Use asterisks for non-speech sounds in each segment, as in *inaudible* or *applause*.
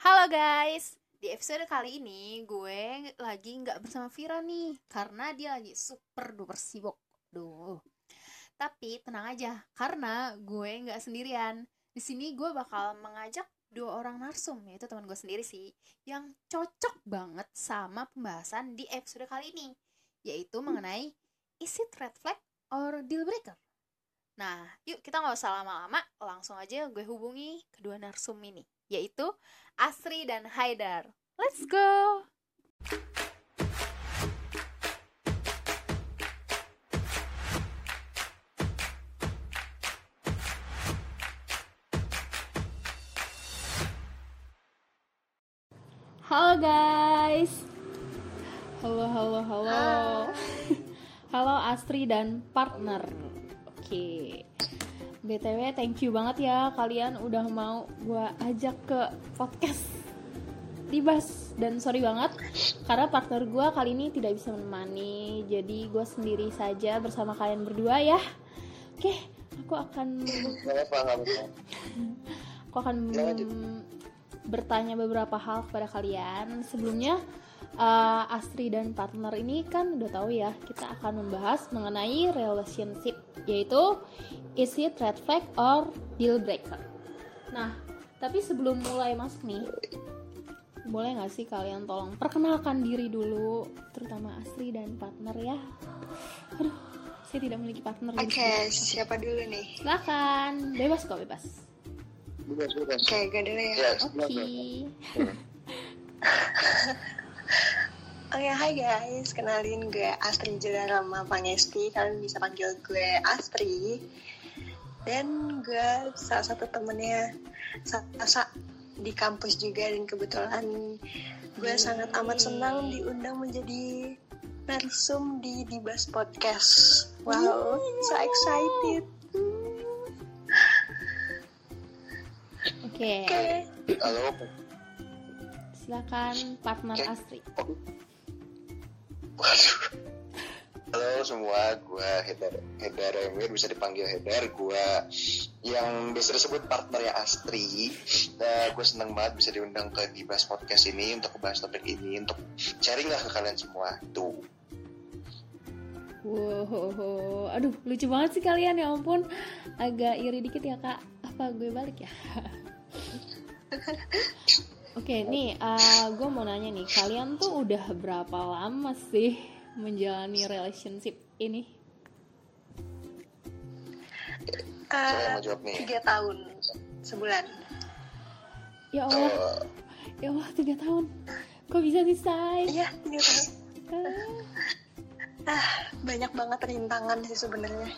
Halo guys, di episode kali ini gue lagi nggak bersama Vira nih karena dia lagi super duper sibuk. Duh. Tapi tenang aja, karena gue nggak sendirian. Di sini gue bakal mengajak dua orang narsum, yaitu teman gue sendiri sih, yang cocok banget sama pembahasan di episode kali ini, yaitu mengenai is it red flag or deal breaker? Nah, yuk kita nggak usah lama-lama, langsung aja gue hubungi kedua narsum ini, yaitu Asri dan Haidar. Let's go! Halo guys. Halo halo halo. Halo *laughs* Astri dan partner. Oke. BTW thank you banget ya kalian udah mau gua ajak ke podcast Dibas. Dan sorry banget karena partner gua kali ini tidak bisa menemani jadi gue sendiri saja bersama kalian berdua ya. Oke aku akan aku akan bertanya beberapa hal kepada kalian. Sebelumnya uh, Astri dan partner ini kan udah tahu ya kita akan membahas mengenai relationship yaitu is it red flag or deal breaker? Nah tapi sebelum mulai masuk nih boleh nggak sih kalian tolong perkenalkan diri dulu terutama Astri dan partner ya? Aduh saya tidak memiliki partner oke okay, siapa dulu nih? Silakan. Bebas kok bebas. Bebas bebas. Oke okay, gue dulu ya oke. okay. *laughs* Oke, okay, hai guys. Kenalin gue Astri Jelarama Pangesti. Kalian bisa panggil gue Astri. Dan gue salah satu temennya Sasa di kampus juga. Dan kebetulan gue sangat amat senang diundang menjadi narsum di Dibas Podcast. Wow, so excited. Oke. Okay. Okay. Halo. Silakan partner okay. Astri. Waduh. Halo semua, gue Hedar, Hedar Emir, bisa dipanggil Hedar. Gue yang biasa disebut partnernya Astri. Uh, gue seneng banget bisa diundang ke Dibas Podcast ini untuk membahas topik ini, untuk sharing lah ke kalian semua. Tuh. Wow, aduh lucu banget sih kalian ya ampun, agak iri dikit ya kak. Apa gue balik ya? *laughs* Oke, okay, nih uh, gue mau nanya nih, kalian tuh udah berapa lama sih menjalani relationship ini? Uh, tiga tahun sebulan. Ya Allah, uh, ya Allah tiga tahun. Kok bisa sih say? Iya tiga tahun. ah banyak banget rintangan sih sebenarnya.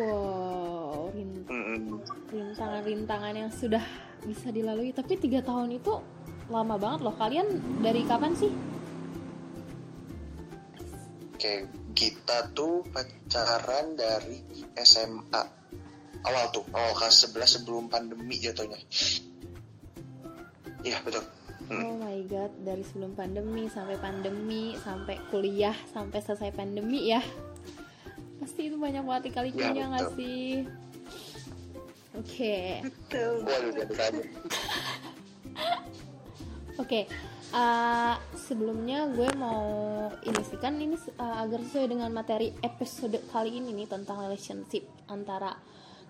Wow, rintangan-rintangan yang sudah bisa dilalui. Tapi tiga tahun itu lama banget loh. Kalian dari kapan sih? Oke kita tuh pacaran dari SMA awal tuh awal kelas 11 sebelum pandemi jatuhnya. Iya betul. Hmm. Oh my god, dari sebelum pandemi sampai pandemi sampai kuliah sampai selesai pandemi ya. Pasti itu banyak banget kali ya, nggak sih? Oke. Oke. Uh, sebelumnya gue mau ini sih kan ini uh, agar sesuai dengan materi episode kali ini nih tentang relationship antara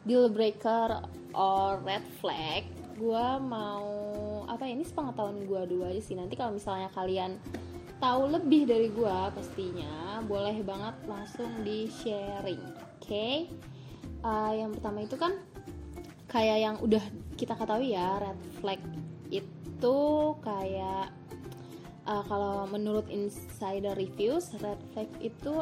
deal breaker or red flag. Gue mau apa ya, ini sepengetahuan gue dulu aja sih. Nanti kalau misalnya kalian tahu lebih dari gue pastinya boleh banget langsung di sharing. Oke. Okay? Uh, yang pertama itu kan kayak yang udah kita ketahui ya red flag itu kayak uh, kalau menurut insider reviews red flag itu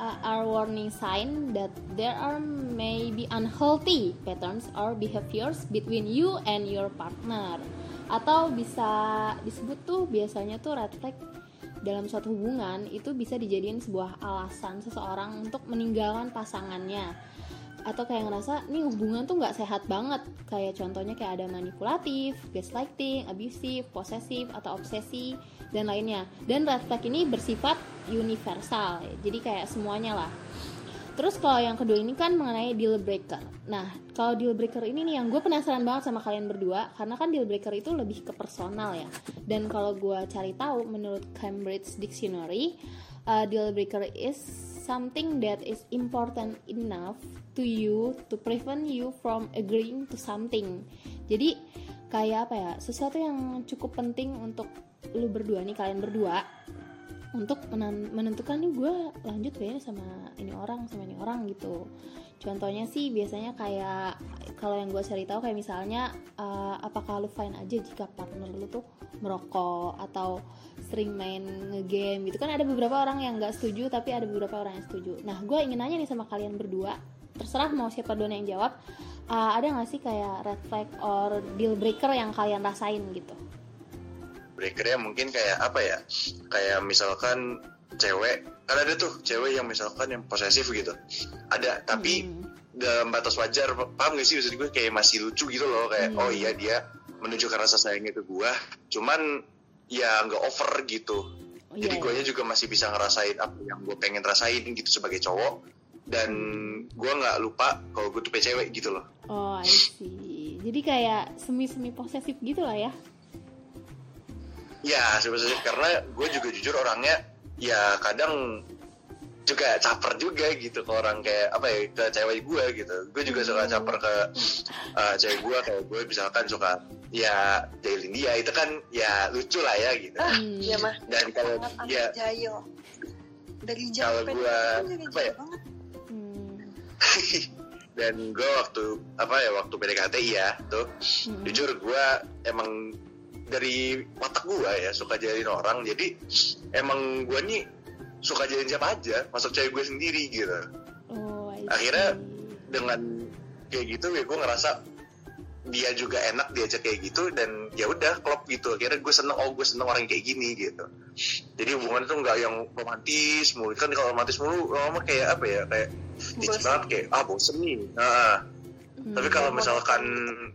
uh, are warning sign that there are maybe unhealthy patterns or behaviors between you and your partner. Atau bisa disebut tuh biasanya tuh red flag dalam suatu hubungan itu bisa dijadikan sebuah alasan seseorang untuk meninggalkan pasangannya atau kayak ngerasa nih hubungan tuh nggak sehat banget kayak contohnya kayak ada manipulatif, gaslighting, abusive, posesif atau obsesi dan lainnya dan red flag ini bersifat universal jadi kayak semuanya lah terus kalau yang kedua ini kan mengenai deal breaker. Nah, kalau deal breaker ini nih yang gue penasaran banget sama kalian berdua karena kan deal breaker itu lebih ke personal ya. Dan kalau gue cari tahu menurut Cambridge Dictionary, uh, deal breaker is something that is important enough to you to prevent you from agreeing to something. Jadi kayak apa ya? Sesuatu yang cukup penting untuk lu berdua nih kalian berdua untuk menentukan nih gue lanjut kayaknya sama ini orang sama ini orang gitu contohnya sih biasanya kayak kalau yang gue cari tahu kayak misalnya uh, apakah lu fine aja jika partner lu tuh merokok atau sering main ngegame gitu kan ada beberapa orang yang nggak setuju tapi ada beberapa orang yang setuju nah gue ingin nanya nih sama kalian berdua terserah mau siapa duluan yang jawab uh, ada nggak sih kayak red flag or deal breaker yang kalian rasain gitu breakernya mungkin kayak apa ya kayak misalkan cewek kan ada tuh cewek yang misalkan yang posesif gitu ada tapi hmm. dalam batas wajar paham gak sih maksud gue kayak masih lucu gitu loh kayak hmm. oh iya dia menunjukkan rasa sayangnya ke gue cuman ya nggak over gitu oh, jadi yeah. gue iya. juga masih bisa ngerasain apa yang gue pengen rasain gitu sebagai cowok dan gue nggak lupa kalau gue tuh cewek gitu loh. Oh I see. Jadi kayak semi semi posesif gitu lah ya? Ya sebenarnya karena gue juga jujur orangnya ya kadang juga caper juga gitu ke orang kayak apa ya ke cewek gue gitu. Gue juga suka caper ke uh, cewek gue kayak gue misalkan suka ya jailin dia itu kan ya lucu lah ya gitu. Ah, iya mah dan kalau ya jail dari kalau gue apa ya hmm. *laughs* dan gue waktu apa ya waktu PDKT ya tuh. Hmm. jujur gue emang dari watak gue ya suka jalin orang. Jadi emang gue nih suka jalin siapa aja masuk cewek gue sendiri gitu. Oh, akhirnya dengan kayak gitu ya gue ngerasa dia juga enak diajak kayak gitu dan ya udah klop gitu. Akhirnya gue seneng oh gue seneng orang kayak gini gitu jadi hubungan itu nggak yang romantis mulu. Kan kalau romantis mulu lama kayak apa ya? Kayak banget kayak ah bosen nih. Nah, hmm, tapi kalau misalkan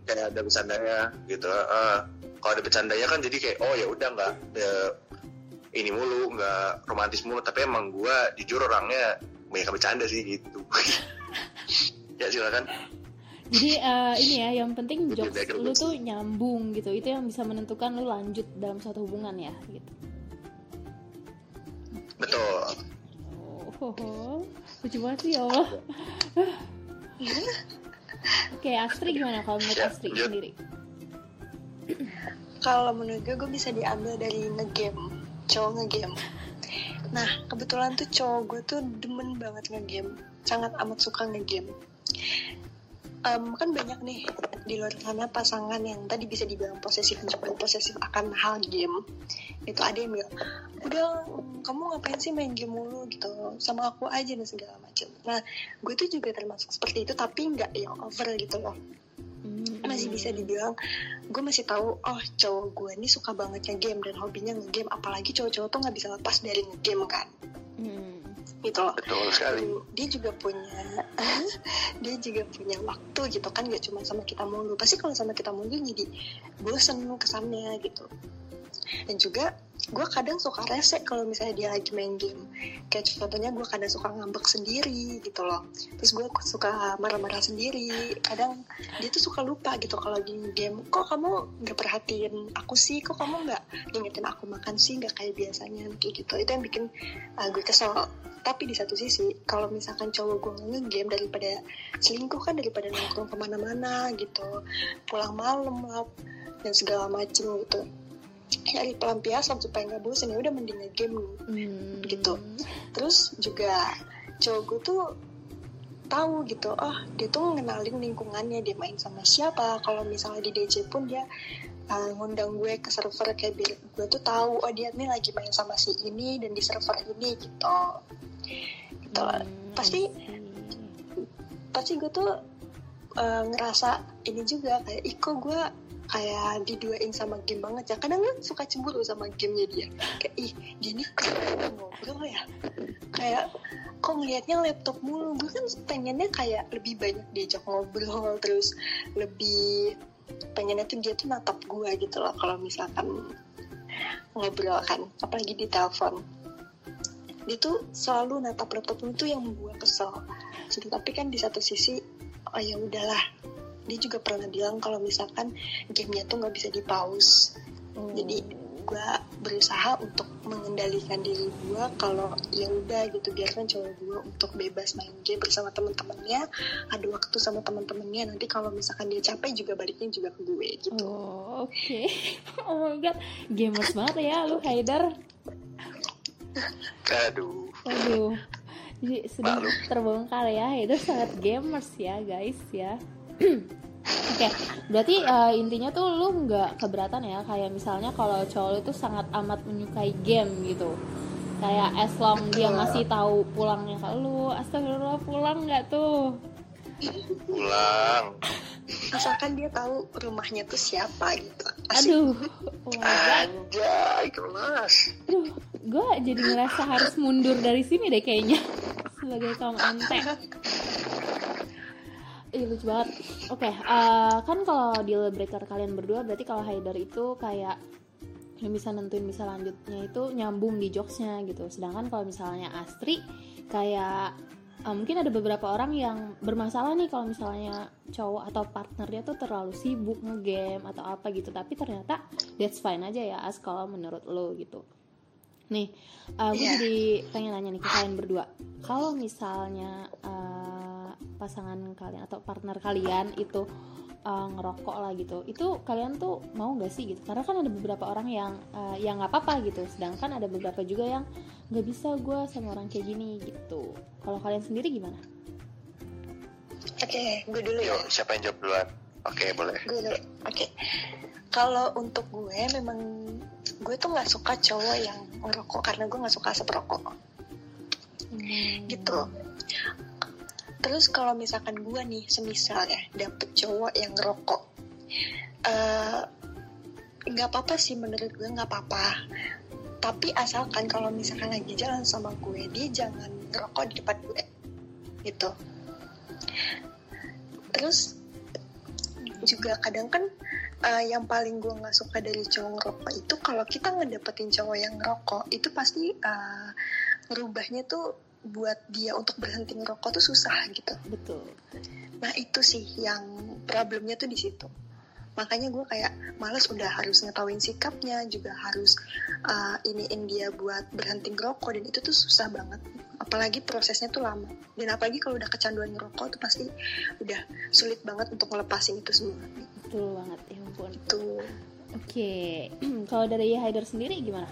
kayak ada bercandanya gitu uh, kalau ada bercandanya kan jadi kayak oh ya udah nggak ini mulu nggak romantis mulu. Tapi emang gue jujur orangnya banyak bercanda sih gitu. *laughs* Ya silakan. Jadi uh, ini ya yang penting jokes lu tuh nyambung gitu. Itu yang bisa menentukan lu lanjut dalam suatu hubungan ya gitu betul. Oh, oh, oh. lucu banget sih ya Allah. Oke, okay, Astri gimana kalau menurut Astri sendiri? kalau menurut gue gue bisa diambil dari ngegame. Cowok ngegame. Nah kebetulan tuh cowok gue tuh demen banget ngegame. Sangat amat suka ngegame um, kan banyak nih di luar sana pasangan yang tadi bisa dibilang posesif juga posesif akan hal game. Itu ada yang bilang udah kamu ngapain sih main game mulu? Gitu. Sama aku aja nih segala macam. Nah gue tuh juga termasuk seperti itu tapi nggak yang over gitu loh. Masih bisa dibilang gue masih tahu oh cowok gue ini suka banget game dan hobinya ngegame. Apalagi cowok-cowok tuh nggak bisa lepas dari ngegame kan. Hmm. Gitu loh. Betul sekali. Dia juga punya *laughs* dia juga punya waktu gitu kan gak cuma sama kita mulu pasti kalau sama kita mulu jadi bosen kesannya gitu. Dan juga gue kadang suka rese kalau misalnya dia lagi main game. Kayak contohnya gue kadang suka ngambek sendiri gitu loh. Terus gue suka marah-marah sendiri. Kadang dia tuh suka lupa gitu kalau lagi game. Kok kamu nggak perhatiin aku sih? Kok kamu nggak ngingetin aku makan sih? Nggak kayak biasanya kayak gitu. Itu yang bikin uh, gue kesel. Tapi di satu sisi kalau misalkan cowok gue nge-game daripada selingkuh kan daripada nongkrong ke mana-mana gitu. Pulang malam lah dan segala macem gitu cari pelampiasan supaya nggak bosan ya udah mending game hmm. gitu. Terus juga cowok gue tuh tahu gitu oh dia tuh ngenalin lingkungannya dia main sama siapa. Kalau misalnya di DJ pun dia uh, ngundang gue ke server kayak biar gue tuh tahu oh dia nih lagi main sama si ini dan di server ini gitu. Gitu. Hmm. pasti pasti gue tuh uh, ngerasa ini juga kayak iko gue kayak diduain sama game banget ya. Kadang kan suka cemburu sama gamenya dia. Kayak ih dia ini ngobrol ya? Kayak kok ngelihatnya laptop mulu? Gue kan pengennya kayak lebih banyak diajak ngobrol terus lebih pengennya tuh dia tuh natap gue gitu loh kalau misalkan ngobrol kan apalagi di telepon. Dia tuh selalu natap laptopnya itu yang gue kesel. Tapi kan di satu sisi oh ya udahlah dia juga pernah bilang kalau misalkan gamenya tuh nggak bisa di pause Oh. jadi gue berusaha untuk mengendalikan diri gue kalau ya udah gitu biarkan cowok gue untuk bebas main game bersama teman-temannya ada waktu sama teman-temannya nanti kalau misalkan dia capek juga baliknya juga ke gue gitu Oh, oke. *laughs* oh my god, gamers banget ya lu Haidar. aduh Waduh. Jadi sudah Malu. terbongkar ya, itu sangat gamers ya guys ya. Oke, berarti eh, intinya tuh lu nggak keberatan ya, kayak misalnya kalau cowok lu tuh sangat amat menyukai game gitu. Kayak as long dia masih tahu pulangnya ke lu, astagfirullah pulang nggak tuh? pulang asalkan dia tahu rumahnya tuh siapa gitu Asik. Aduh, oh anjay kelas Aduh, gue jadi ngerasa harus mundur dari sini deh kayaknya sebagai kaum ante. Ih lucu banget. Oke, eh, kan kalau deal breaker kalian berdua berarti kalau Haidar itu kayak yang bisa nentuin bisa lanjutnya itu nyambung di jokesnya gitu. Sedangkan kalau misalnya Astri kayak eh, mungkin ada beberapa orang yang bermasalah nih kalau misalnya cowok atau partnernya tuh terlalu sibuk ngegame atau apa gitu. Tapi ternyata that's fine aja ya as kalau menurut lo gitu. Nih, gue Iya. jadi pengen nanya nih ke kalian berdua. Kalau misalnya eh, pasangan kalian atau partner kalian itu eh, ngerokok lah gitu, itu kalian tuh mau gak sih gitu? Karena kan ada beberapa orang yang eh, yang nggak apa-apa gitu, sedangkan ada beberapa juga yang nggak bisa gue sama orang kayak gini gitu. Kalau kalian sendiri gimana? oke gue dulu ya yuk siapa yang jawab duluan oke boleh gue dulu oke kalau untuk gue memang gue tuh nggak suka cowok yang ngerokok karena gue nggak suka asap rokok Hmm. gitu terus kalau misalkan gue nih semisal ya dapet cowok yang ngerokok eh, nggak apa-apa sih menurut gue nggak apa-apa. Tapi asalkan kalau misalkan lagi jalan sama gue dia jangan ngerokok di depan gue gitu. Terus juga kadang kan eh, yang paling gue nggak suka dari cowok ngerokok itu kalau kita ngedapetin cowok yang ngerokok itu pasti eh, ngerubahnya tuh buat dia untuk berhenti ngerokok tuh susah gitu. Betul. Nah itu sih yang problemnya tuh di situ. Makanya gue kayak males udah harus ngetahuin sikapnya, juga harus uh, iniin dia buat berhenti ngerokok dan itu tuh susah banget. Apalagi prosesnya tuh lama. Dan apalagi kalau udah kecanduan ngerokok tuh pasti udah sulit banget untuk ngelepasin itu semua. Betul banget, ya ampun. Tuh. Oke, *clears throat* kalau dari Haidar sendiri gimana?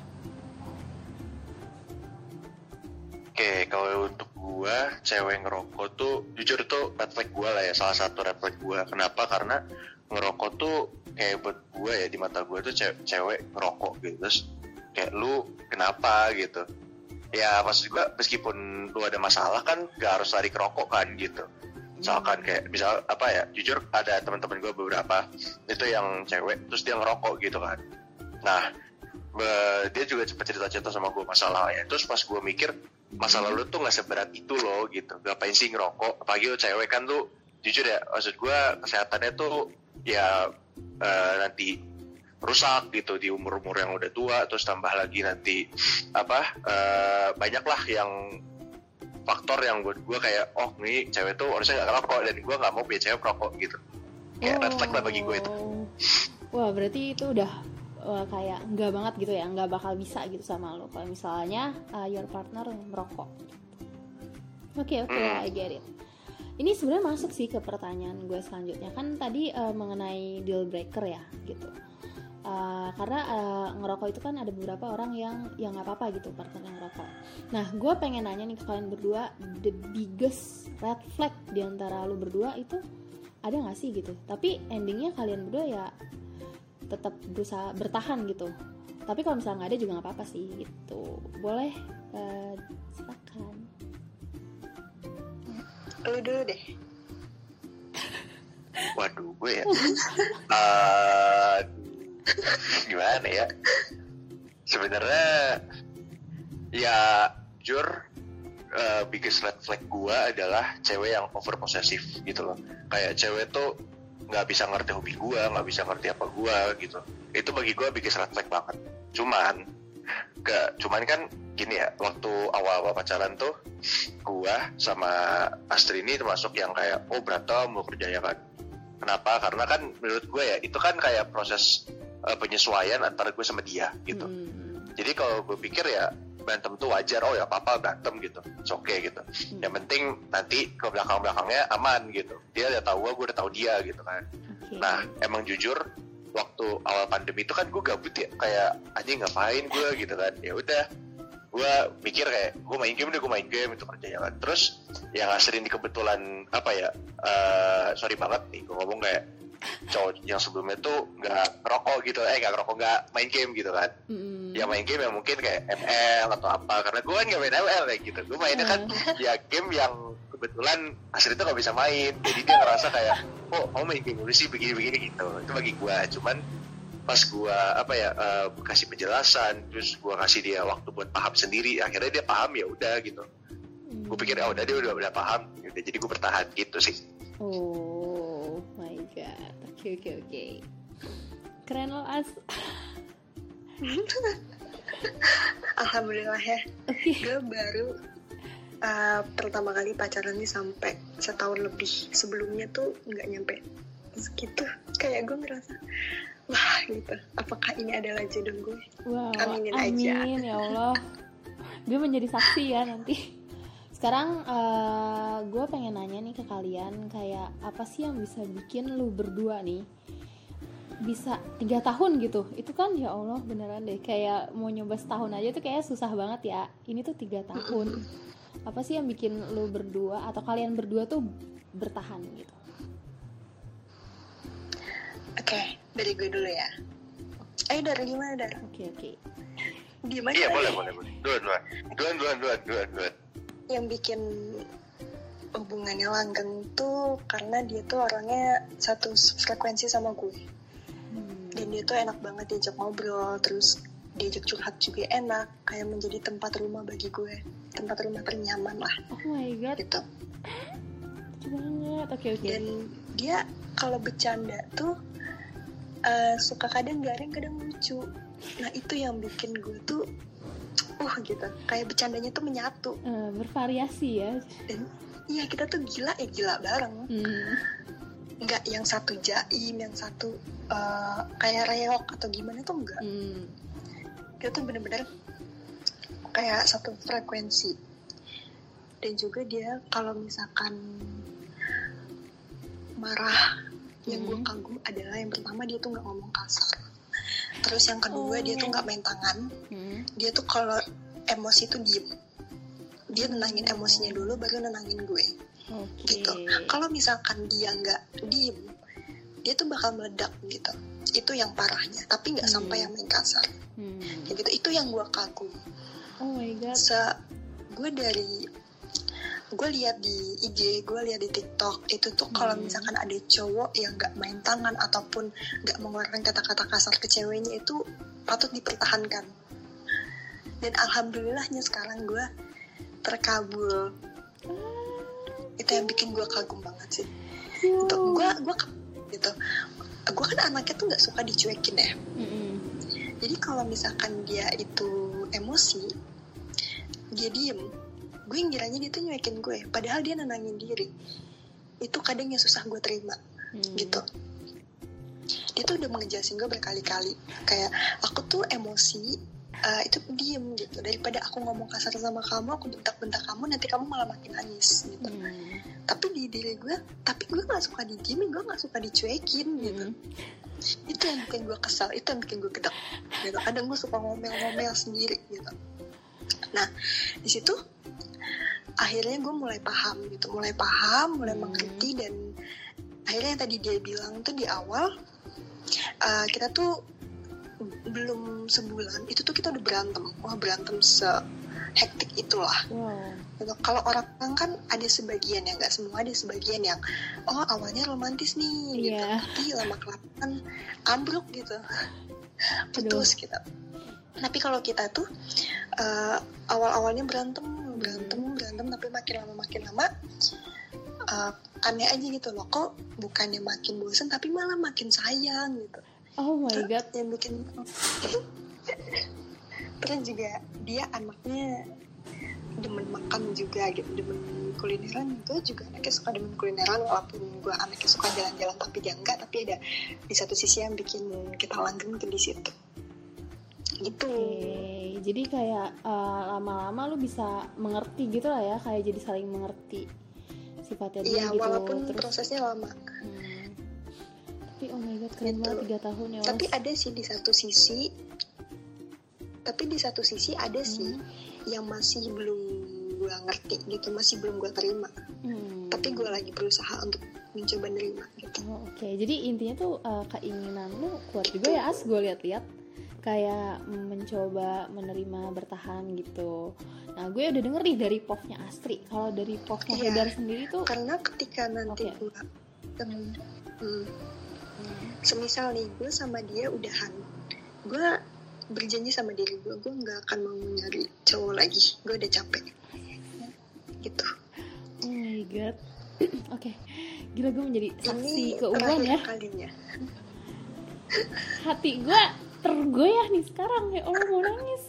Oke, kalau untuk gua cewek ngerokok tuh jujur tuh red flag gua lah ya salah satu red flag gua. Kenapa? Karena ngerokok tuh kayak buat gua ya di mata gua tuh cewek, cewek ngerokok gitu. Terus kayak lu kenapa gitu. Ya maksud gua meskipun lu ada masalah kan gak harus lari ke rokok kan gitu. Misalkan kayak misal apa ya, jujur ada teman-teman gua beberapa itu yang cewek terus dia ngerokok gitu kan. Nah, dia juga cepet cerita-cerita sama gue masalah ya. Terus pas gue mikir masalah lu tuh nggak seberat itu loh gitu. Ngapain sih ngerokok? Apalagi lu cewek kan tuh jujur ya, maksud gue kesehatannya tuh ya eh, nanti rusak gitu di umur-umur yang udah tua terus tambah lagi nanti apa eh, banyak lah yang faktor yang buat gue kayak oh nih cewek tuh harusnya nggak ngerokok dan gue nggak mau punya cewek perokok gitu kayak red flag lah bagi gue itu Oh. Wah, berarti itu udah wah, kayak nggak banget gitu ya, nggak bakal bisa gitu sama lo. Kalau misalnya uh, your partner merokok. Oke, oke, Hmm. I get it. Ini sebenarnya masuk sih ke pertanyaan gue selanjutnya kan tadi uh, mengenai deal breaker ya gitu. Uh, karena uh, ngerokok itu kan ada beberapa orang yang yang nggak apa-apa gitu partner yang ngerokok. Nah, gue pengen nanya nih ke kalian berdua, the biggest red flag di antara lu berdua itu ada nggak sih gitu tapi endingnya kalian berdua ya tetap berusaha bertahan gitu tapi kalau misalnya nggak ada juga nggak apa-apa sih gitu boleh eh, silakan Lu dulu deh. *laughs* Waduh, gue ya. Aduh, gimana ya? Sebenarnya ya jujur eh, biggest red flag gue adalah cewek yang over possessive gitu loh. Kayak cewek tuh nggak bisa ngerti hobi gue, nggak bisa ngerti apa gue gitu. Itu bagi gue biggest red flag banget. Cuman, ke, cuman kan gini ya waktu awal-awal pacaran tuh gua sama Astri ini termasuk yang kayak oh berantem mau kerjanya kan kenapa karena kan menurut gue ya itu kan kayak proses uh, penyesuaian antara gue sama dia gitu Hmm. jadi kalau gue pikir ya berantem tuh wajar oh ya papa berantem gitu oke okay gitu. Hmm. yang penting nanti ke belakang belakangnya aman gitu. Dia udah tahu gue gue udah tahu dia gitu kan. Oke. nah emang jujur waktu awal pandemi itu kan gue gabut ya kayak anjing ngapain gue gitu kan. Ya udah gue mikir kayak gue main game deh gue main game itu kerjanya kan. Terus yang asli ini kebetulan apa ya eh sorry banget nih gue ngomong kayak cowok yang sebelumnya tuh nggak ngerokok gitu. Eh nggak ngerokok nggak main game gitu kan. Mm. Ya main game yang mungkin kayak ML atau apa karena gue kan nggak main ML kayak gitu gue mainnya kan ya game yang kebetulan asli itu nggak bisa main jadi dia ngerasa kayak oh mau main game dulu sih begini-begini gitu itu bagi gue cuman pas gue apa ya eh, kasih penjelasan terus gue kasih dia waktu buat paham sendiri akhirnya dia paham ya udah gitu Hmm. gue pikir ya udah dia udah udah paham Yaudah, jadi gue bertahan gitu sih Oh my god. Oke oke oke. Keren lo as. *laughs* *laughs* Alhamdulillah ya. Oke. Gue baru uh, pertama kali pacaran nih sampai setahun lebih. Sebelumnya tuh nggak nyampe segitu. Kayak gue ngerasa wah gitu. Apakah ini adalah jodoh gue? Wow. Aminin aja. amin ya Allah. Gue menjadi saksi ya nanti. Sekarang eh, gue pengen nanya nih ke kalian kayak apa sih yang bisa bikin lu berdua nih bisa tiga tahun gitu. Itu kan ya Allah beneran deh. Kayak mau nyoba setahun aja tuh kayak susah banget ya. Ini tuh tiga tahun. Apa sih yang bikin lu berdua atau kalian berdua tuh bertahan gitu? Oke, dari gue dulu ya. Ayo dari gimana dar? oke oke. Gimana? iya boleh boleh boleh. Duluan duluan. Duluan duluan duluan duluan duluan. Yang bikin hubungannya langgeng tuh karena dia tuh orangnya satu frekuensi sama gue. Dan dia tuh enak banget diajak ngobrol terus diajak curhat juga enak kayak menjadi tempat rumah bagi gue. Tempat rumah ternyaman lah. Oh my god. Gitu. Lucu banget. Oke oke. Dan dia kalau bercanda tuh eh, suka kadang garing kadang lucu. Nah itu yang bikin gue tuh uh gitu. Kayak bercandanya tuh menyatu. Eh, bervariasi ya. Dan iya kita tuh gila ya gila bareng. Hmm. Nggak yang satu jaim yang satu eh, kayak reok atau gimana tuh enggak Hmm. dia tuh bener-bener kayak satu frekuensi. Dan juga dia kalau misalkan marah yang gue kagum adalah yang pertama dia tuh nggak ngomong kasar. Terus yang kedua dia tuh Oh. nggak main tangan. Hmm. dia tuh kalau emosi tuh diem. Dia nenangin emosinya dulu baru nenangin gue Oke. gitu kalau misalkan dia nggak diem dia tuh bakal meledak gitu itu yang parahnya tapi nggak Hmm. sampai yang main kasar Hmm. Kayak gitu itu yang gue kagum Oh my god. se gue dari gue lihat di IG gue lihat di TikTok itu tuh kalau Hmm. misalkan ada cowok yang nggak main tangan ataupun nggak mengeluarkan kata-kata kasar ke ceweknya itu patut dipertahankan dan alhamdulillahnya sekarang gue terkabul itu yang bikin gue kagum banget sih itu gue gue gitu gue kan anaknya tuh nggak suka dicuekin ya Mm-mm. jadi kalau misalkan dia itu emosi, dia diem. Gue ngiranya dia tuh nyuekin gue, padahal dia nenangin diri. Itu kadang yang susah gue terima, Hmm. gitu. Dia tuh udah ngejelasin gue berkali-kali, kayak aku tuh emosi, eh, itu diem gitu. Daripada aku ngomong kasar sama kamu, aku bentak-bentak kamu, nanti kamu malah makin nangis, gitu. Hmm. Tapi di diri gue, tapi gue nggak suka didiemin, gue nggak suka dicuekin, gitu Hmm. itu yang bikin gue kesal itu yang bikin gue gedek gitu kadang gue suka ngomel-ngomel sendiri gitu nah di situ akhirnya gue mulai paham gitu mulai paham mulai Hmm. mengerti dan akhirnya yang tadi dia bilang tuh di awal uh, kita tuh belum sebulan itu tuh kita udah berantem wah berantem se hektik itulah Wow. gitu. Kalau orang kan ada sebagian ya, nggak semua ada sebagian yang oh awalnya romantis nih, gitu. Iya. Tapi lama kelamaan ambruk gitu, putus gitu. Tapi kalau kita tuh eh, awal-awalnya berantem, berantem, berantem, tapi makin lama makin lama eh, aneh aja gitu loh. Kok bukannya makin bosan, tapi malah makin sayang gitu. Oh my god. Yang bikin terus juga dia anaknya demen makan juga gitu demen kulineran gue juga anaknya suka demen kulineran walaupun gue anaknya suka jalan-jalan tapi dia enggak tapi ada di satu sisi yang bikin kita langgeng tuh di situ gitu Oke, jadi kayak eh, lama-lama lu bisa mengerti gitu lah ya, kayak jadi saling mengerti sifatnya dia iya gitu. walaupun Terus, prosesnya lama hmm. Tapi oh my god keren Gitu. banget tiga tahun ya. tapi ada sih di satu sisi tapi di satu sisi ada sih Hmm. yang masih belum gue ngerti gitu masih belum gue terima Hmm. tapi gue lagi berusaha untuk mencoba nerima gitu Oh, Oke, jadi intinya tuh eh, keinginan lu kuat juga ya as gue lihat-lihat kayak mencoba menerima bertahan gitu. Nah gue udah denger nih dari povnya Astri. Kalau dari povnya. Hidar sendiri tuh, karena ketika nanti Oke. gue Hmm. Semisal nih gue sama dia udahan. Gue berjanji sama diri gue gue nggak akan mau nyari cowok lagi. Gue udah capek. Gitu. Oh my god, *clears throat* oke, gila gue menjadi saksi keuangan ya. kalinya. *laughs* Hati gue tergoyah nih sekarang. Ya Allah mau nangis.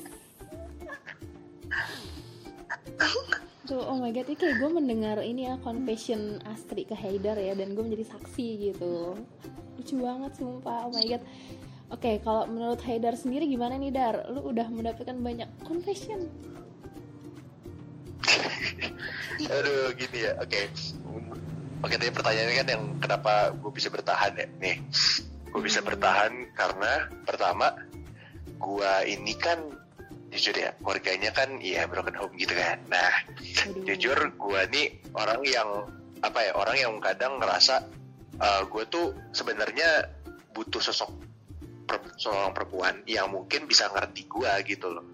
*laughs* Tuh, oh my god, ini kayak gue mendengar ini ya confession Astri ke Haidar ya dan gue menjadi saksi gitu. Lucu banget sumpah, oh my god. Oke, kalau menurut Haidar sendiri gimana nih Dar? Lu udah mendapatkan banyak confession? *laughs* Aduh gini ya, oke. Oke tadi pertanyaannya kan yang kenapa gue bisa bertahan ya? Nih, gue bisa Hmm. bertahan karena pertama gue ini kan jujur ya, keluarganya kan ya broken home gitu kan. Nah, Aduh. jujur gue nih orang yang apa ya orang yang kadang ngerasa gue tuh sebenarnya butuh sosok per- seorang perempuan yang mungkin bisa ngerti gue gitu loh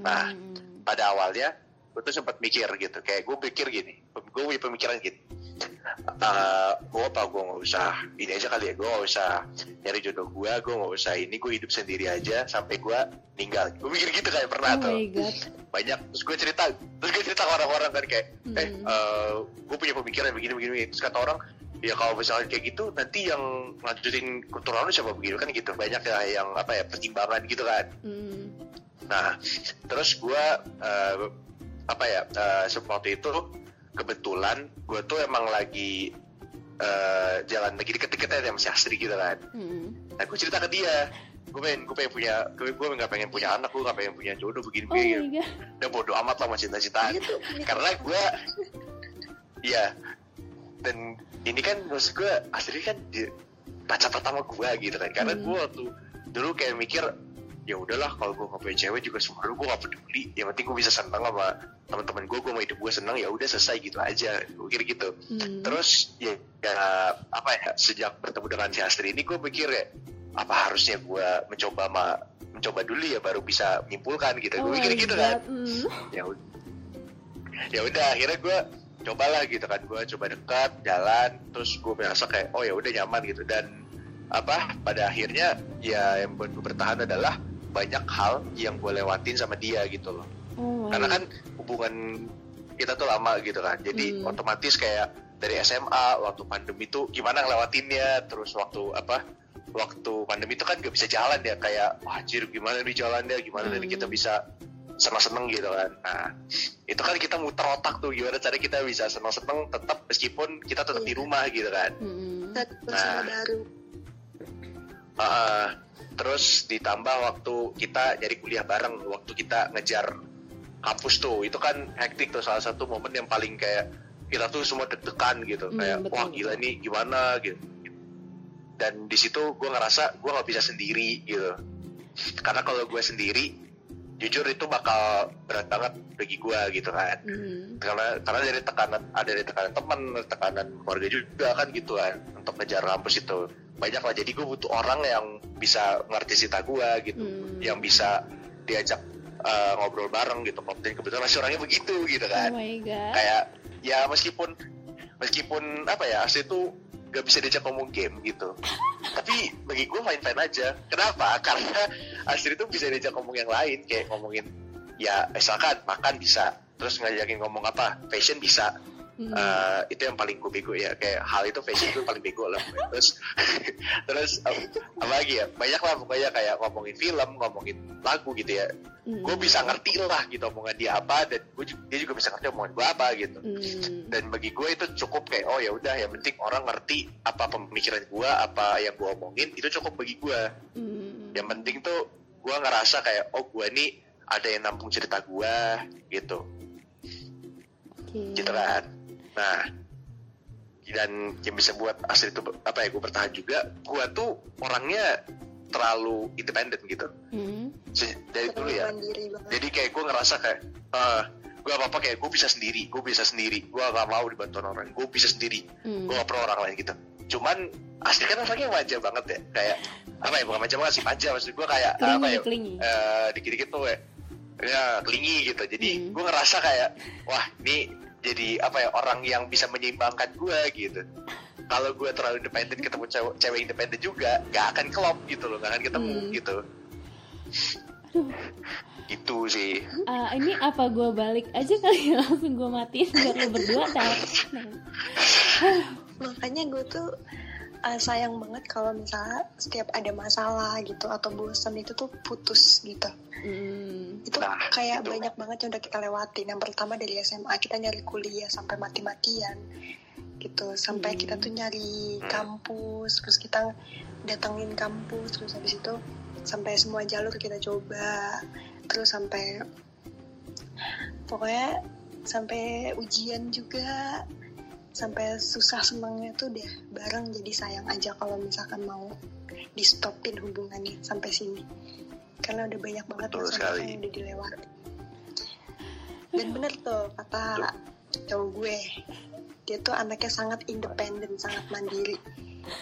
nah, Hmm. pada awalnya gue tuh sempat mikir gitu kayak gue pikir gini gue punya pemikiran gini Eh gue apa gue nggak usah ini aja kali ya gue nggak usah nyari jodoh gue gue nggak usah ini gue hidup sendiri aja sampai gue meninggal gue mikir gitu kayak pernah Oh tuh banyak terus gue cerita terus gue cerita ke orang-orang kan kayak eh Hmm. gue punya pemikiran begini begini. terus kata orang ya kalau misalnya kayak gitu nanti yang lanjutin keturunan lu siapa? Begini kan gitu. Banyak ya yang apa ya pertimbangan gitu kan. Hmm. nah terus gue eh, apa ya eh, waktu itu kebetulan gue tuh emang lagi eh, jalan lagi deket-deketnya sama si Astri gitu kan. Hmm. nah gue cerita ke dia. Gue pengen gue pengen punya gue gue nggak pengen punya anak gue nggak pengen punya jodoh begini Oh begini. udah bodo amat lah sama Dia tuh punya- karena gue iya. Dan ini kan maksud gue asli kan di, pacar pertama gue gitu kan karena Hmm. gue waktu dulu kayak mikir ya udahlah kalau gue nggak punya cewek juga sebenarnya gue gak peduli yang penting gue bisa senang sama teman-teman gue gue mau hidup gue senang ya udah selesai gitu aja gue pikir gitu Hmm. terus ya, ya apa ya sejak bertemu dengan si Astri ini gue pikir ya apa harusnya gue mencoba ma mencoba dulu ya baru bisa menyimpulkan gitu Oh gue pikir my gitu kan. Hmm. ya ya udah akhirnya gue cobalah gitu kan gue coba dekat jalan terus gue merasa kayak oh ya udah nyaman gitu dan apa pada akhirnya ya yang buat gue bertahan adalah banyak hal yang gue lewatin sama dia gitu loh Oh karena kan hubungan kita tuh lama gitu kan jadi Hmm. otomatis kayak dari SMA waktu pandemi tuh gimana ngelewatinnya terus waktu apa waktu pandemi itu kan gak bisa jalan ya kayak wah anjir gimana nih jalannya gimana nih Hmm. kita bisa seneng-seneng gitu kan. Nah itu kan kita muter otak tuh gimana cara kita bisa seneng-seneng tetap meskipun kita tetap di Iya. rumah gitu kan. Hmm. Nah. baru Ah, terus ditambah waktu kita nyari kuliah bareng waktu kita ngejar kampus tuh itu kan hektik tuh salah satu momen yang paling kayak kita tuh semua deg-degan gitu. Hmm, kayak betul, wah gila nih gimana? Gitu. Dan di situ gue ngerasa gue nggak bisa sendiri gitu. Karena kalau gue sendiri jujur itu bakal berat banget bagi gue gitu kan Hmm. karena karena dari tekanan ada dari tekanan teman tekanan keluarga juga kan gitu kan untuk ngejar kampus itu banyak lah jadi gue butuh orang yang bisa ngerti cerita gue gitu Hmm. yang bisa diajak uh, ngobrol bareng gitu dan kebetulan masih orangnya begitu gitu Oh kan my god. kayak ya meskipun meskipun apa ya asli itu gak bisa diajak ngomong game gitu. Tapi bagi gue fine fine aja. Kenapa? *laughs* Karena asli itu bisa diajak ngomong yang lain kayak ngomongin ya misalkan makan bisa terus ngajakin ngomong apa fashion bisa Hmm. Eh, itu yang paling gue bego ya kayak hal itu fashion itu paling bego lah *laughs* terus *laughs* terus um, apa lagi ya banyak lah pokoknya kayak ngomongin film ngomongin lagu gitu ya Hmm. gue bisa ngerti lah gitu omongan dia apa dan gue juga, dia juga bisa ngerti omongan gue apa gitu Hmm. dan bagi gue itu cukup kayak oh ya udah yang penting orang ngerti apa pemikiran gue apa yang gue omongin itu cukup bagi gue Hmm. yang penting tuh gue ngerasa kayak oh gue nih ada yang nampung cerita gue gitu Oke. gitu kan nah dan yang bisa buat asli itu apa ya gue bertahan juga gue tuh orangnya terlalu independen gitu. Hmm. Se- dari dulu ya. mandiri banget. Jadi kayak gue ngerasa kayak ah gue apa apa kayak gue bisa sendiri gue bisa sendiri. Gue gak mau dibantu orang gue bisa sendiri. Hmm. gue gak perlu orang lain gitu. Cuman asli kan orangnya manja banget ya. Kayak apa ya bukan manja banget sih manja maksud gue kayak apa Kelingi, ya eh, dikit-dikit tuh ya, ya kelingi gitu. Jadi Hmm. gue ngerasa kayak wah ini jadi apa ya orang yang bisa menyeimbangkan gue gitu kalau gue terlalu independen ketemu cewek, cewek independen juga gak akan klop gitu loh gak akan ketemu Hmm. gitu Aduh. itu sih Ah, ini apa gue balik aja kali ya *laughs* langsung gue matiin biar lo berdua tahu. *laughs* makanya gue tuh uh, sayang banget kalau misalnya setiap ada masalah gitu atau bosan itu tuh putus gitu Hmm. itu Nah, kayak itu. banyak banget yang udah kita lewatin yang pertama dari SMA kita nyari kuliah sampai mati-matian gitu sampai Hmm. kita tuh nyari Hmm. kampus terus kita datengin kampus terus habis itu sampai semua jalur kita coba terus sampai pokoknya sampai ujian juga sampai susah senangnya tuh deh bareng jadi sayang aja kalau misalkan mau di stopin hubungannya sampai sini. Karena udah banyak banget sekali. yang udah dilewati. Dan bener tuh kata cowok gue dia tuh anaknya sangat independen sangat mandiri.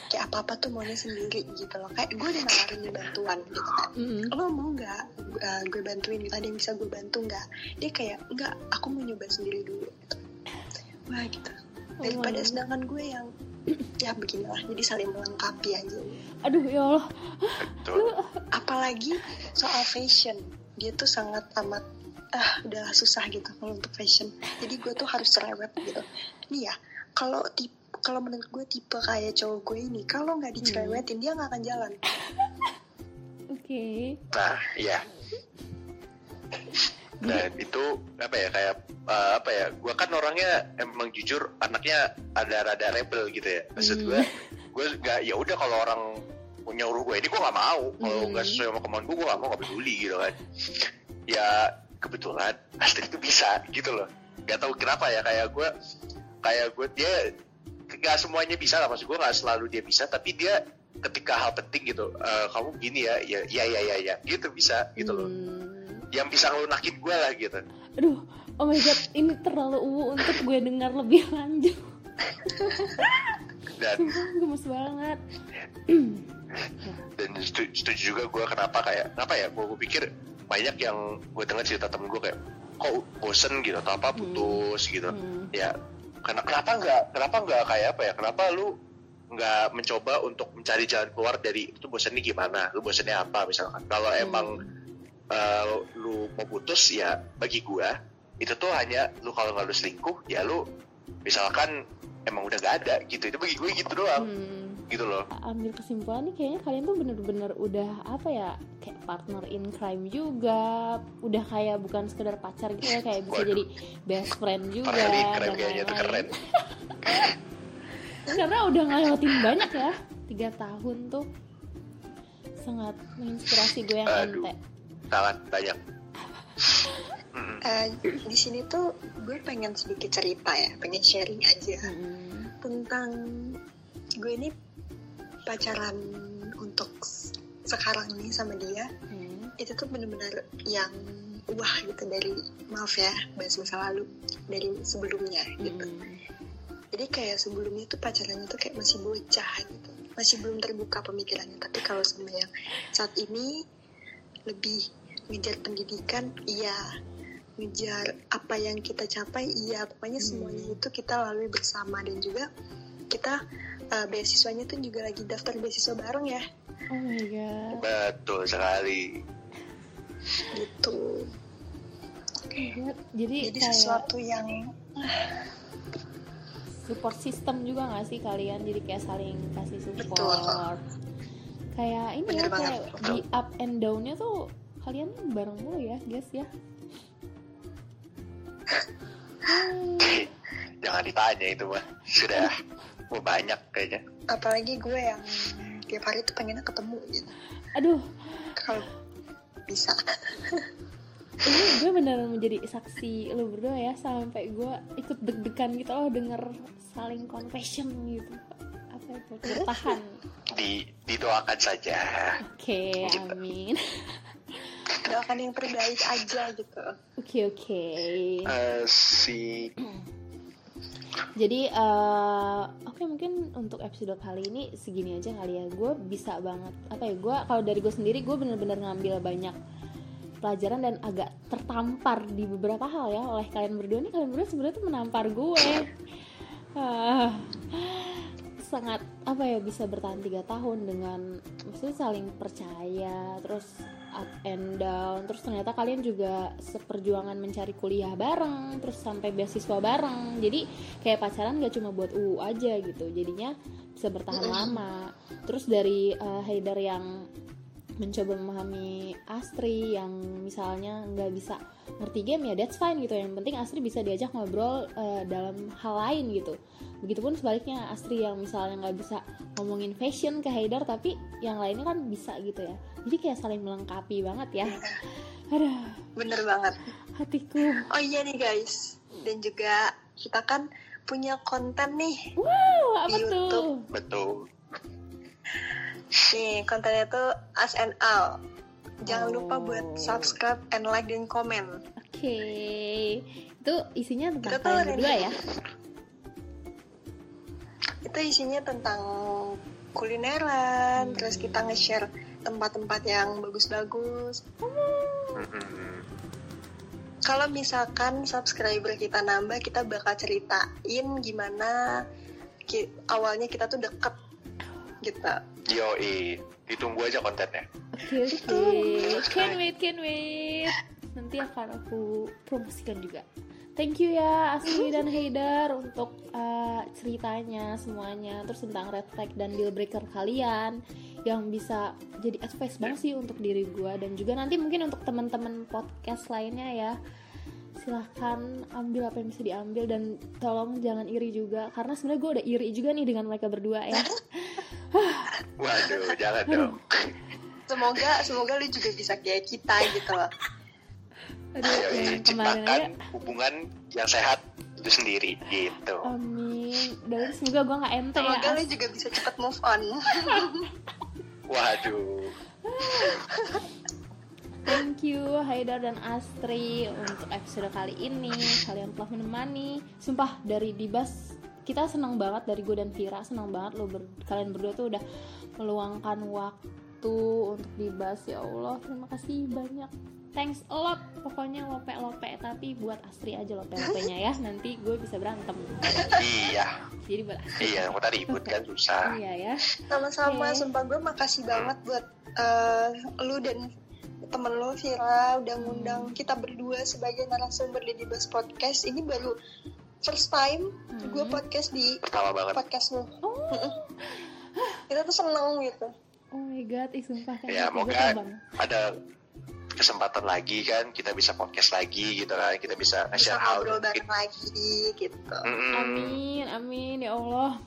Kayak apa apa tuh maunya sendiri gitu loh. Kayak gue udah nawarin bantuan gitu kan. Hmm. lo mau nggak uh, gue bantuin? Gitu ada yang bisa gue bantu nggak? Dia kayak nggak aku mau nyoba sendiri dulu. Gitu. wah gitu daripada Oh. sedangkan gue yang *clears throat* ya beginilah jadi saling melengkapi aja Aduh ya Allah. Betul. apalagi soal fashion dia tuh sangat amat ah udah susah gitu kalau untuk fashion jadi gue tuh harus cerewet gitu nih ya kalau tipe kalau menurut gue tipe kayak cowok gue ini kalau nggak dicerewetin dia nggak akan jalan *laughs* Oke. Nah, iya. Dan *laughs* itu apa ya kayak eh, apa ya? Gua kan orangnya emang jujur anaknya ada rada rebel gitu ya. Maksud Hmm. gue, gue nggak ya udah kalau orang punya uruh gue ini gue nggak mau. Kalau Hmm. nggak sesuai sama kemauan gue, gue nggak mau nggak peduli gitu kan. Ya kebetulan *laughs* Astrid itu bisa gitu loh. Gak tahu kenapa ya kayak gue kayak gue dia nggak semuanya bisa lah maksud gue nggak selalu dia bisa tapi dia ketika hal penting gitu eh, kamu gini ya ya ya ya ya, ya. gitu bisa gitu loh Hmm. Yang bisa ngelunakin gue lah gitu. Aduh, oh my god, ini terlalu uwu untuk gue dengar lebih lanjut. dan Sumpah, gemes banget. dan setuju, setuju juga gue kenapa kayak kenapa ya gue pikir banyak yang gue dengar cerita temen gue kayak kok bosen gitu atau apa putus gitu. Hmm. ya karena kenapa nggak kenapa nggak kayak apa ya kenapa lu nggak mencoba untuk mencari jalan keluar dari itu bosannya gimana? Lu bosannya apa? misalkan. Kalau emang eh, lu mau putus ya bagi gua itu tuh hanya lu kalau nggak lu selingkuh ya lu misalkan emang udah gak ada gitu. Itu bagi gue gitu doang. Hmm. gitu loh. Ambil kesimpulan nih kayaknya kalian tuh bener-bener udah apa ya kayak partner in crime juga. Udah kayak bukan sekedar pacar gitu ya kayak bisa Waduh. jadi best friend juga keren dan kayaknya keren. *laughs* Karena udah ngelewatin banyak ya tiga tahun tuh. Sangat menginspirasi gue yang Aduh. ente sangat banyak. Eh, di sini tuh gue pengen sedikit cerita ya pengen sharing aja Mm-mm. tentang gue ini pacaran untuk sekarang nih sama dia Hmm. itu tuh bener-bener yang wah gitu dari maaf ya bahas masa lalu dari sebelumnya gitu Hmm. jadi kayak sebelumnya tuh pacarannya tuh kayak masih bocah gitu masih belum terbuka pemikirannya tapi kalau sama yang saat ini lebih ngejar pendidikan iya. Ngejar apa yang kita capai iya. Pokoknya Hmm. semuanya itu kita lalui bersama. Dan juga kita uh, beasiswanya tuh juga lagi daftar beasiswa bareng ya. Oh my god. Betul sekali. Gitu. God. jadi, jadi kayak sesuatu yang support system juga gak sih kalian? Jadi kayak saling kasih support. Betul. kayak ini Bener ya kayak di up and downnya tuh kalian bareng mulu ya guys ya. Hmm, *laughs* Jangan ditanya itu mah. Sudah oh, banyak kayaknya. apalagi gue yang tiap hari tuh pengennya ketemu gitu. Aduh. Kalau bisa. Ini gue beneran menjadi saksi lu berdua ya sampai gue ikut deg-degan gitu loh denger saling confession gitu. Apa itu? Bertahan Di didoakan saja. oke amin doakan yang terbaik aja gitu. Oke oke. Eh, si jadi eh, oke mungkin untuk episode kali ini segini aja kali ya. Gue bisa banget apa ya gue kalau dari gue sendiri gue bener-bener ngambil banyak pelajaran dan agak tertampar di beberapa hal ya. Oleh kalian berdua nih kalian berdua sebenarnya tuh menampar gue. Ah, sangat apa ya bisa bertahan tiga tahun dengan maksudnya saling percaya terus up and down. Terus ternyata kalian juga seperjuangan mencari kuliah bareng terus sampai beasiswa bareng. Jadi kayak pacaran gak cuma buat UU aja gitu. Jadinya bisa bertahan lama. Terus dari eh, Haidar yang mencoba memahami Astri yang misalnya nggak bisa ngerti game ya that's fine gitu. Yang penting Astri bisa diajak ngobrol eh, dalam hal lain gitu begitupun sebaliknya Astri yang misalnya nggak bisa ngomongin fashion ke Haidar tapi yang lainnya kan bisa gitu ya. Jadi kayak saling melengkapi banget ya. *laughs* Aduh. Bener banget. Hatiku. Oh iya nih guys. Dan juga kita kan punya konten nih wow apa Di tuh? YouTube. betul. nih kontennya tuh as and all jangan lupa Oh. buat subscribe and like dan komen. Oke. Itu isinya tentang Kita kalian ada berdua ya itu isinya tentang kulineran Hmm. terus kita nge-share tempat-tempat yang bagus-bagus Mm-mm. kalau misalkan subscriber kita nambah kita bakal ceritain gimana ki- awalnya kita tuh deket gitu Yoi, ditunggu aja kontennya. Oke oke, can wait can wait. Nanti akan aku promosikan juga. Thank you ya Asli dan Haidar untuk uh, ceritanya semuanya, terus tentang red flag dan deal breaker kalian yang bisa jadi advice banget sih untuk diri gue dan juga nanti mungkin untuk teman-teman podcast lainnya ya. Silahkan ambil apa yang bisa diambil dan tolong jangan iri juga. Karena sebenarnya gue udah iri juga nih dengan mereka berdua ya. *laughs* Waduh, jangan dong. semoga semoga lu juga bisa kayak kita gitu loh Aduh, yang kemarin ciptakan aja hubungan yang sehat itu sendiri gitu. Amin. Dan semoga gue nggak ente ya. semoga juga bisa cepet move on *laughs* Waduh. Thank you Haidar dan Astri untuk episode kali ini. Kalian telah menemani. Sumpah dari Dibas kita senang banget dari gue dan Vira senang banget lo ber- kalian berdua tuh udah meluangkan waktu untuk Dibas ya Allah terima kasih banyak thanks a lot. Pokoknya lope lope tapi buat Astri aja lope lopenya ya. *laughs* Nanti gue bisa berantem. Iya, jadi buat Astri. Iya, mau tadi ribut kan susah. iya ya. Sama-sama Oke. sumpah gue makasih banget buat eh, lu dan temen lu Vira udah ngundang kita berdua sebagai narasumber di Dibas Podcast. Ini baru first time Hmm. gue podcast di Pertama banget. podcast lu oh. Kita tuh seneng gitu. Oh my god ih sumpah. Kan Ya, moga ada kesempatan lagi kan kita bisa podcast lagi gitu kan kita bisa bisa nge-share hal bareng lagi gitu. Mm-mm. Amin, amin ya Allah.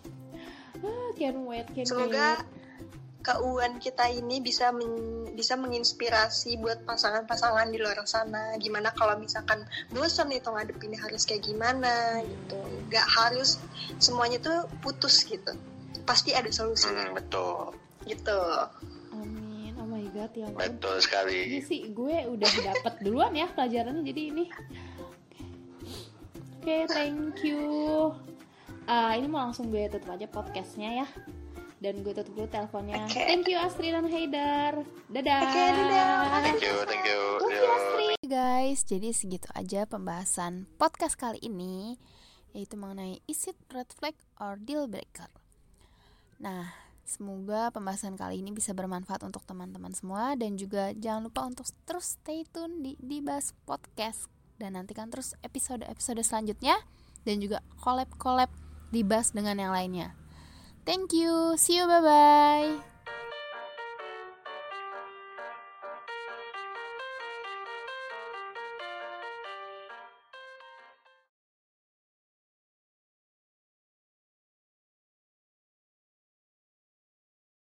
Ah, can't wait, can't semoga wait. keuuan kita ini bisa men- bisa menginspirasi buat pasangan-pasangan di luar sana. Gimana kalau misalkan bosan itu ngadepinnya harus kayak gimana gitu. Nggak harus semuanya tuh putus gitu. Pasti ada solusinya. Mm, betul. Gitu god, ya ampun. betul Ini sekali sih gue udah dapat duluan ya pelajarannya jadi ini. Oke, thank you. Ah, ini mau langsung gue tutup aja podcastnya ya. Dan gue tutup dulu teleponnya. Oke. Thank you Astri dan Haidar. Dadah. Oke, dadah. thank you thank you Thank you Yo. Astri. Guys, jadi segitu aja pembahasan podcast kali ini yaitu mengenai is it red flag or deal breaker. Nah, semoga pembahasan kali ini bisa bermanfaat untuk teman-teman semua. Dan juga jangan lupa untuk terus stay tune di Dibas Podcast. Dan nantikan terus episode-episode selanjutnya. Dan juga collab-collab dibahas dengan yang lainnya. Thank you, see you, bye bye.